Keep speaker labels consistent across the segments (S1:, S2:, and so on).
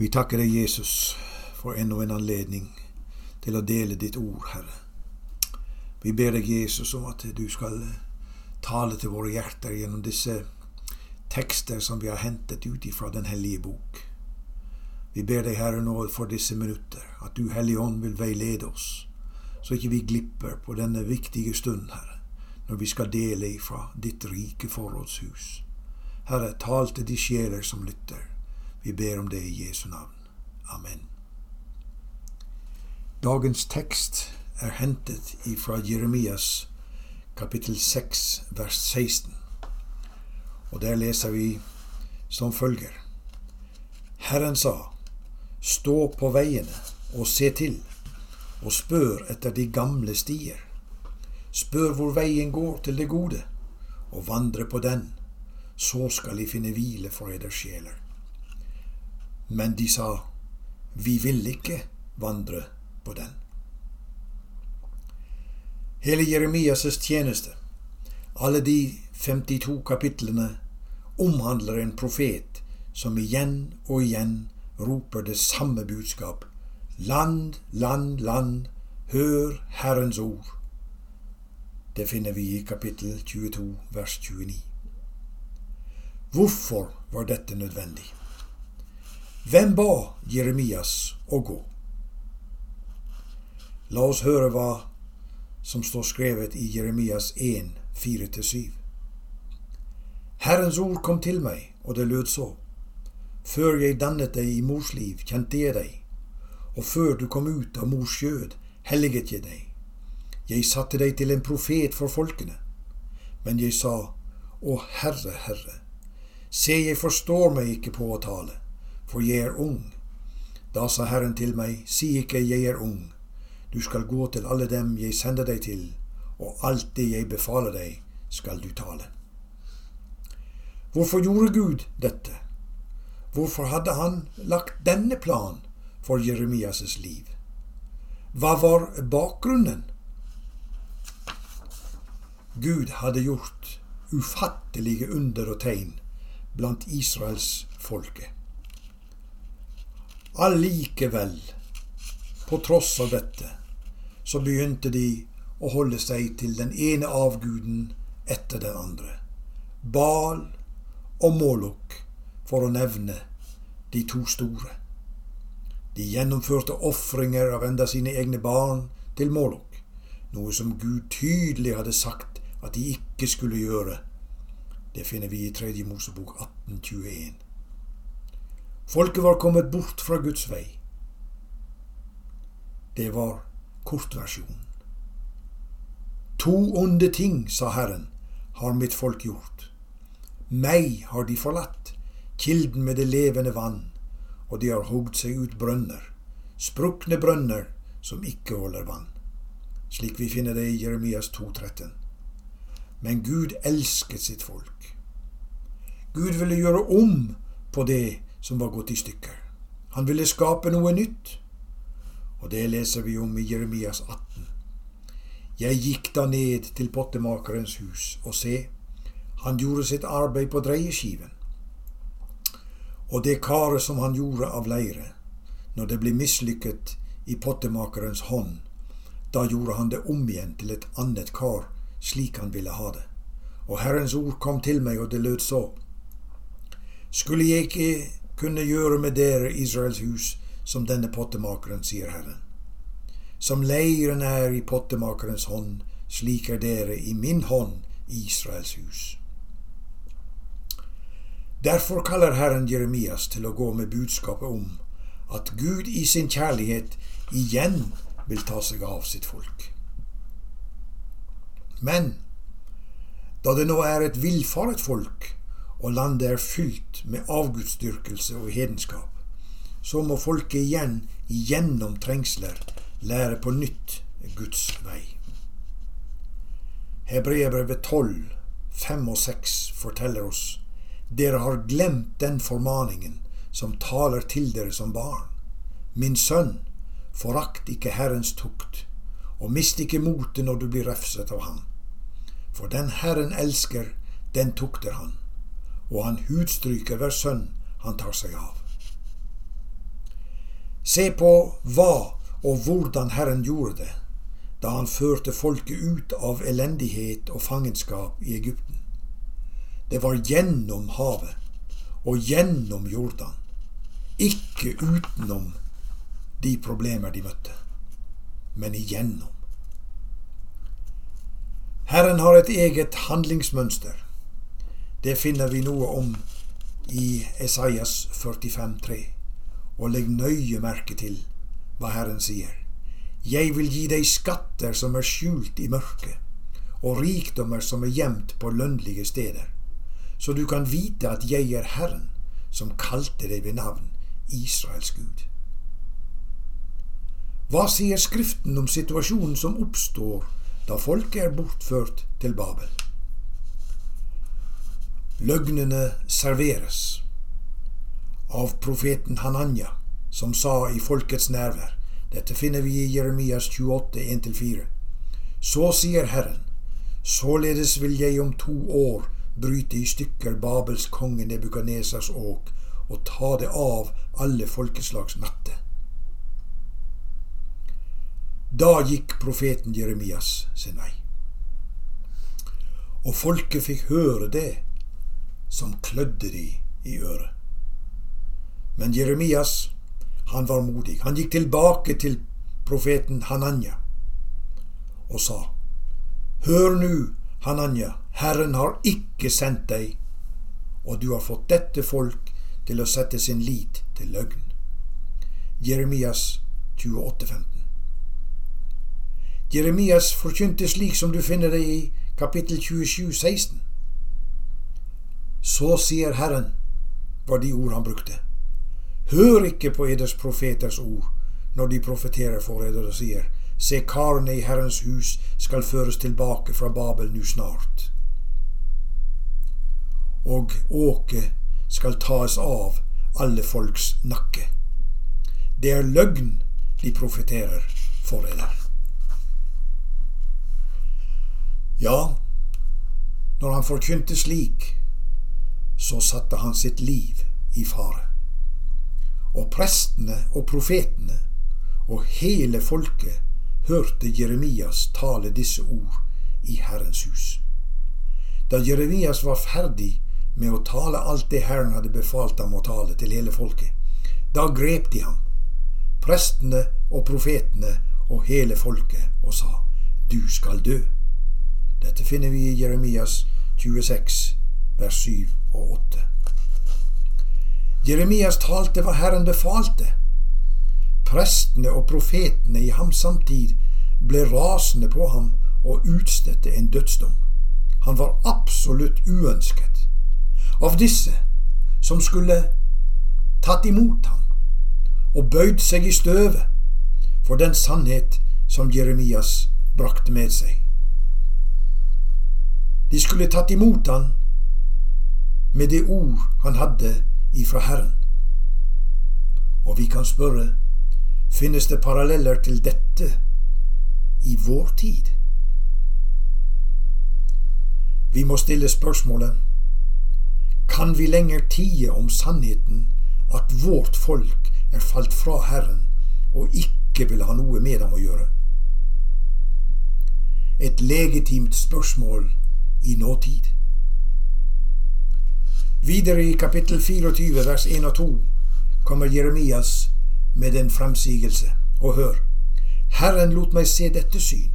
S1: Vi takker deg, Jesus, for enda en anledning til å dele ditt ord, Herre. Vi ber deg, Jesus, om at du skal tale til våre hjerter gjennom disse tekster som vi har hentet ut ifra Den hellige bok. Vi ber deg, Herre, nå for disse minutter, at du, Hellige Ånd, vil veilede oss, så ikke vi glipper på denne viktige stund, Herre, når vi skal dele ifra ditt rike forrådshus. Herre, tal til de sjeler som lytter. Vi ber om det i Jesu navn. Amen. Dagens tekst er hentet fra Jeremias kapittel 6 vers 16. Og der leser vi som følger. Herren sa, stå på veiene og se til, og spør etter de gamle stier. Spør hvor veien går til det gode, og vandre på den, så skal de finne hvile for eders sjeler. Men de sa, vi vil ikke vandre på den. Hele Jeremias' tjeneste, alle de 52 kapitlene, omhandler en profet som igjen og igjen roper det samme budskap. Land, land, land, hør Herrens ord. Det finner vi i kapittel 22, vers 29. Hvorfor var dette nødvendig? Hvem ba Jeremias å gå? La oss høre hva som står skrevet i Jeremias 1, 4-7. Herrens ord kom til meg, og det lød så. Før jeg dannet deg i mors liv, kjente jeg deg, og før du kom ut av mors skjød, helliget jeg deg. Jeg satte deg til en profet for folkene. Men jeg sa, Å Herre, Herre, se, jeg forstår meg ikke på å tale for jeg er ung. Da sa Herren til meg, si ikke jeg er ung, du skal gå til alle dem jeg sender deg til, og alt det jeg befaler deg, skal du tale. Hvorfor gjorde Gud dette? Hvorfor hadde han lagt denne plan for Jeremias' liv? Hva var bakgrunnen? Gud hadde gjort ufattelige under og tegn blant Israels folke. Allikevel, på tross av dette, så begynte de å holde seg til den ene avguden etter den andre. Bal og Molok, for å nevne de to store. De gjennomførte ofringer av enda sine egne barn til Molok, noe som Gud tydelig hadde sagt at de ikke skulle gjøre. Det finner vi i Tredje Mosebok 1821. Folket var kommet bort fra Guds vei. Det var kortversjonen. To onde ting, sa Herren, har mitt folk gjort. Meg har de forlatt, kilden med det levende vann, og de har hogd seg ut brønner, sprukne brønner som ikke holder vann, slik vi finner det i Jeremias 2,13. Men Gud elsket sitt folk. Gud ville gjøre om på det som var gått i stykker. Han ville skape noe nytt. Og det leser vi om i Jeremias 18. Jeg gikk da ned til pottemakerens hus, og se, han gjorde sitt arbeid på dreieskiven. Og det karet som han gjorde av leire, når det ble mislykket i pottemakerens hånd, da gjorde han det om igjen til et annet kar, slik han ville ha det. Og Herrens ord kom til meg, og det lød så. Skulle jeg ikke kunne gjøre med dere, Israels hus, som denne pottemakeren, sier Herren. Som leiren er i pottemakerens hånd, slik er dere i min hånd, Israels hus. Derfor kaller Herren Jeremias til å gå med budskapet om at Gud i sin kjærlighet igjen vil ta seg av sitt folk. Men da det nå er et villfaret folk, og landet er fylt med avgudsdyrkelse og hedenskap, så må folket igjen gjennom trengsler lære på nytt Guds vei. Hebreerbrevet 12, 5 og 6 forteller oss dere har glemt den formaningen som taler til dere som barn. Min sønn, forakt ikke Herrens tukt, og mist ikke motet når du blir refset av ham. For den Herren elsker, den tukter han og han hudstryker hver sønn han tar seg av. Se på hva og hvordan Herren gjorde det da han førte folket ut av elendighet og fangenskap i Egypten. Det var gjennom havet og gjennom Jordan, ikke utenom de problemer de møtte, men igjennom. Herren har et eget handlingsmønster. Det finner vi noe om i Esaias 45,3. Og legg nøye merke til hva Herren sier. Jeg vil gi deg skatter som er skjult i mørket, og rikdommer som er gjemt på lønnlige steder, så du kan vite at jeg er Herren, som kalte deg ved navn, Israels Gud. Hva sier Skriften om situasjonen som oppstår da folket er bortført til Babel? Løgnene serveres av profeten Hananya, som sa i folkets nærvær Dette finner vi i Jeremias 28, 1-4. Så sier Herren, således vil jeg om to år bryte i stykker Babels konge Nebukadnesas åk og ta det av alle folkeslags natte. Da gikk profeten Jeremias sin vei. Og folket fikk høre det som klødde de i øret. Men Jeremias, han var modig. Han gikk tilbake til profeten Hananya og sa, Hør nu, Hananya, Herren har ikke sendt deg, og du har fått dette folk til å sette sin lit til løgn. Jeremias 28, 15. Jeremias forkynte slik som du finner det i kapittel 27, 16. Så sier Herren, var de ord han brukte. Hør ikke på eders profeters ord når de profeterer for eder og sier, se karene i Herrens hus skal føres tilbake fra Babel nu snart. Og åket skal tas av alle folks nakke. Det er løgn de profeterer for eder. Ja, når han forkynte slik, så satte han sitt liv i fare. Og prestene og profetene og hele folket hørte Jeremias tale disse ord i Herrens hus. Da Jeremias var ferdig med å tale alt det Herren hadde befalt ham å tale til hele folket, da grep de ham, prestene og profetene og hele folket, og sa, Du skal dø. Dette finner vi i Jeremias 26, vers 7 og 8. Jeremias talte hva Herren befalte. Prestene og profetene i ham samtid ble rasende på ham og utstedte en dødsdom. Han var absolutt uønsket. Av disse som skulle tatt imot ham og bøyd seg i støvet for den sannhet som Jeremias brakte med seg. De skulle tatt imot han med det ord han hadde ifra Herren. Og vi kan spørre, finnes det paralleller til dette i vår tid? Vi må stille spørsmålet kan vi lenger tie om sannheten at vårt folk er falt fra Herren og ikke vil ha noe med dem å gjøre? Et legitimt spørsmål i nåtid. Videre i kapittel 24 vers 1 og 2 kommer Jeremias med en fremsigelse. Og hør, Herren lot meg se dette syn.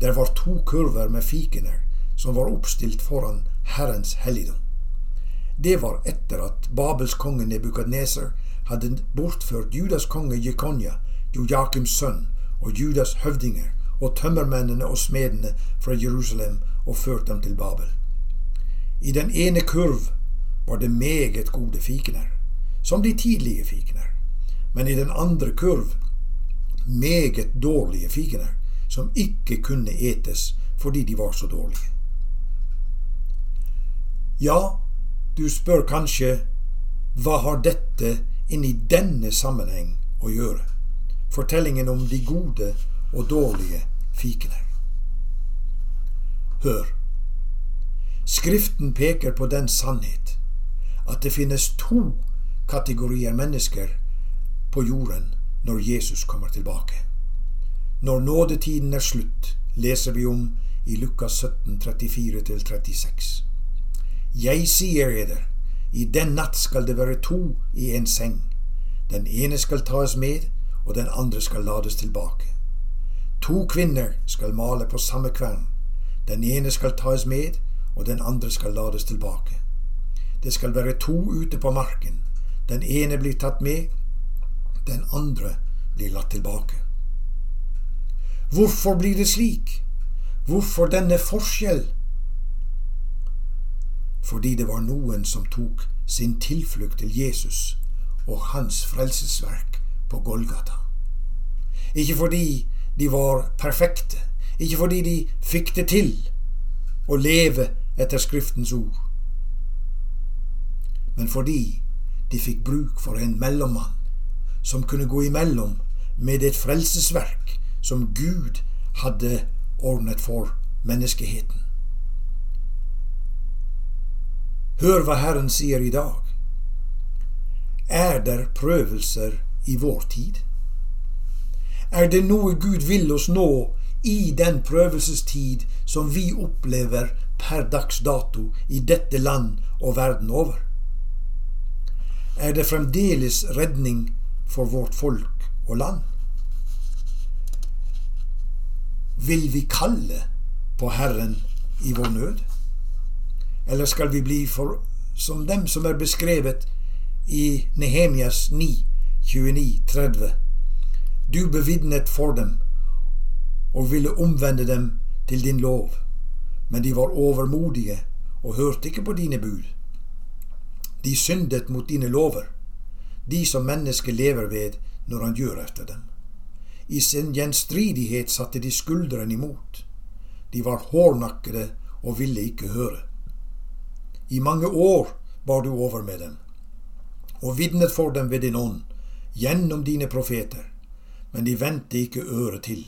S1: Der var to kurver med fikener som var oppstilt foran Herrens helligdom. Det var etter at Babels konge Nebukadneser hadde bortført Judas konge Jekonja, Jojakims sønn, og Judas høvdinger og tømmermennene og smedene fra Jerusalem og ført dem til Babel. I den ene kurv var det meget gode fikener, som de tidlige fikener, men i den andre kurv meget dårlige fikener, som ikke kunne etes fordi de var så dårlige. Ja, du spør kanskje hva har dette inni denne sammenheng å gjøre? Fortellingen om de gode og dårlige fikener. Hør. Skriften peker på den sannhet at det finnes to kategorier mennesker på jorden når Jesus kommer tilbake. Når nådetiden er slutt, leser vi om i Lukas 17, 34-36. Jeg sier eder, i den natt skal det være to i en seng. Den ene skal tas med, og den andre skal lades tilbake. To kvinner skal male på samme kvern. Den ene skal tas med, og den andre skal lades tilbake. Det skal være to ute på marken. Den ene blir tatt med, den andre blir latt tilbake. Hvorfor blir det slik? Hvorfor denne forskjell? Fordi det var noen som tok sin tilflukt til Jesus og hans frelsesverk på Golgata. Ikke fordi de var perfekte, ikke fordi de fikk det til å leve etter Skriftens ord, men fordi de fikk bruk for en mellommann som kunne gå imellom med et frelsesverk som Gud hadde ordnet for menneskeheten. Hør hva Herren sier i dag. Er det prøvelser i vår tid? Er det noe Gud vil oss nå i den prøvelsestid som vi opplever per dags dato i dette land og verden over? Er det fremdeles redning for vårt folk og land? Vil vi kalle på Herren i vår nød? Eller skal vi bli for, som dem som er beskrevet i Nehemias 9, 29-30? Du bevitnet for dem og ville omvende dem til din lov, men de var overmodige og hørte ikke på dine bud. De syndet mot dine lover, de som mennesket lever ved når han gjør etter dem. I sin gjenstridighet satte de skulderen imot. De var hårnakkede og ville ikke høre. I mange år bar du over med dem, og vitnet for dem ved din ånd, gjennom dine profeter, men de vendte ikke øret til,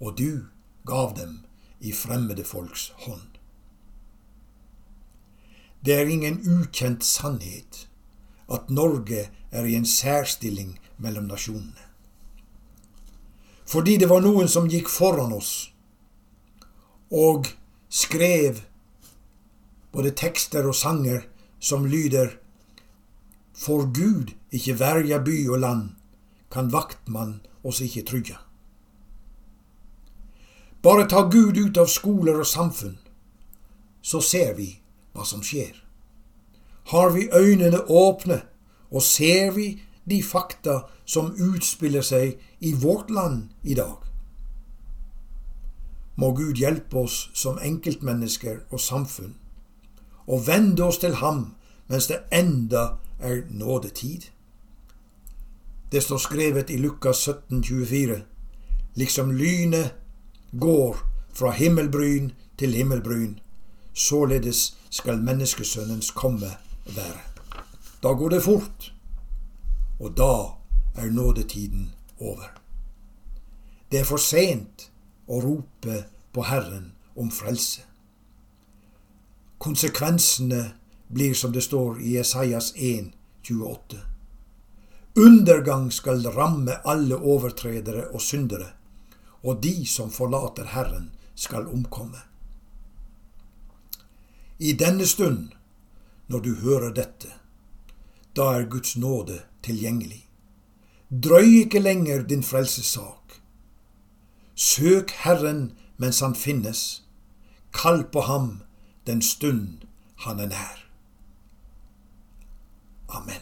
S1: og du gav dem i fremmede folks hånd. Det er ingen ukjent sannhet at Norge er i en særstilling mellom nasjonene. Fordi det var noen som gikk foran oss og skrev både tekster og sanger som lyder For Gud ikke verja by og land, kan vaktmann oss ikke trygge. Bare ta Gud ut av skoler og samfunn, så ser vi hva som skjer. Har vi øynene åpne, og ser vi de fakta som utspiller seg i vårt land i dag? Må Gud hjelpe oss som enkeltmennesker og samfunn, og vende oss til Ham mens det enda er nådetid. Det står skrevet i Lukas 17, 24, liksom lynet går fra himmelbryn til himmelbryn, således skal menneskesønnens komme være. Da går det fort, og da er nådetiden over. Det er for sent å rope på Herren om frelse. Konsekvensene blir som det står i Esaias 1, 28. Undergang skal ramme alle overtredere og syndere, og de som forlater Herren, skal omkomme. I denne stund, når du hører dette, da er Guds nåde tilgjengelig. Drøy ikke lenger din frelsessak. Søk Herren mens han finnes. Kall på ham den stund han er nær. Amen.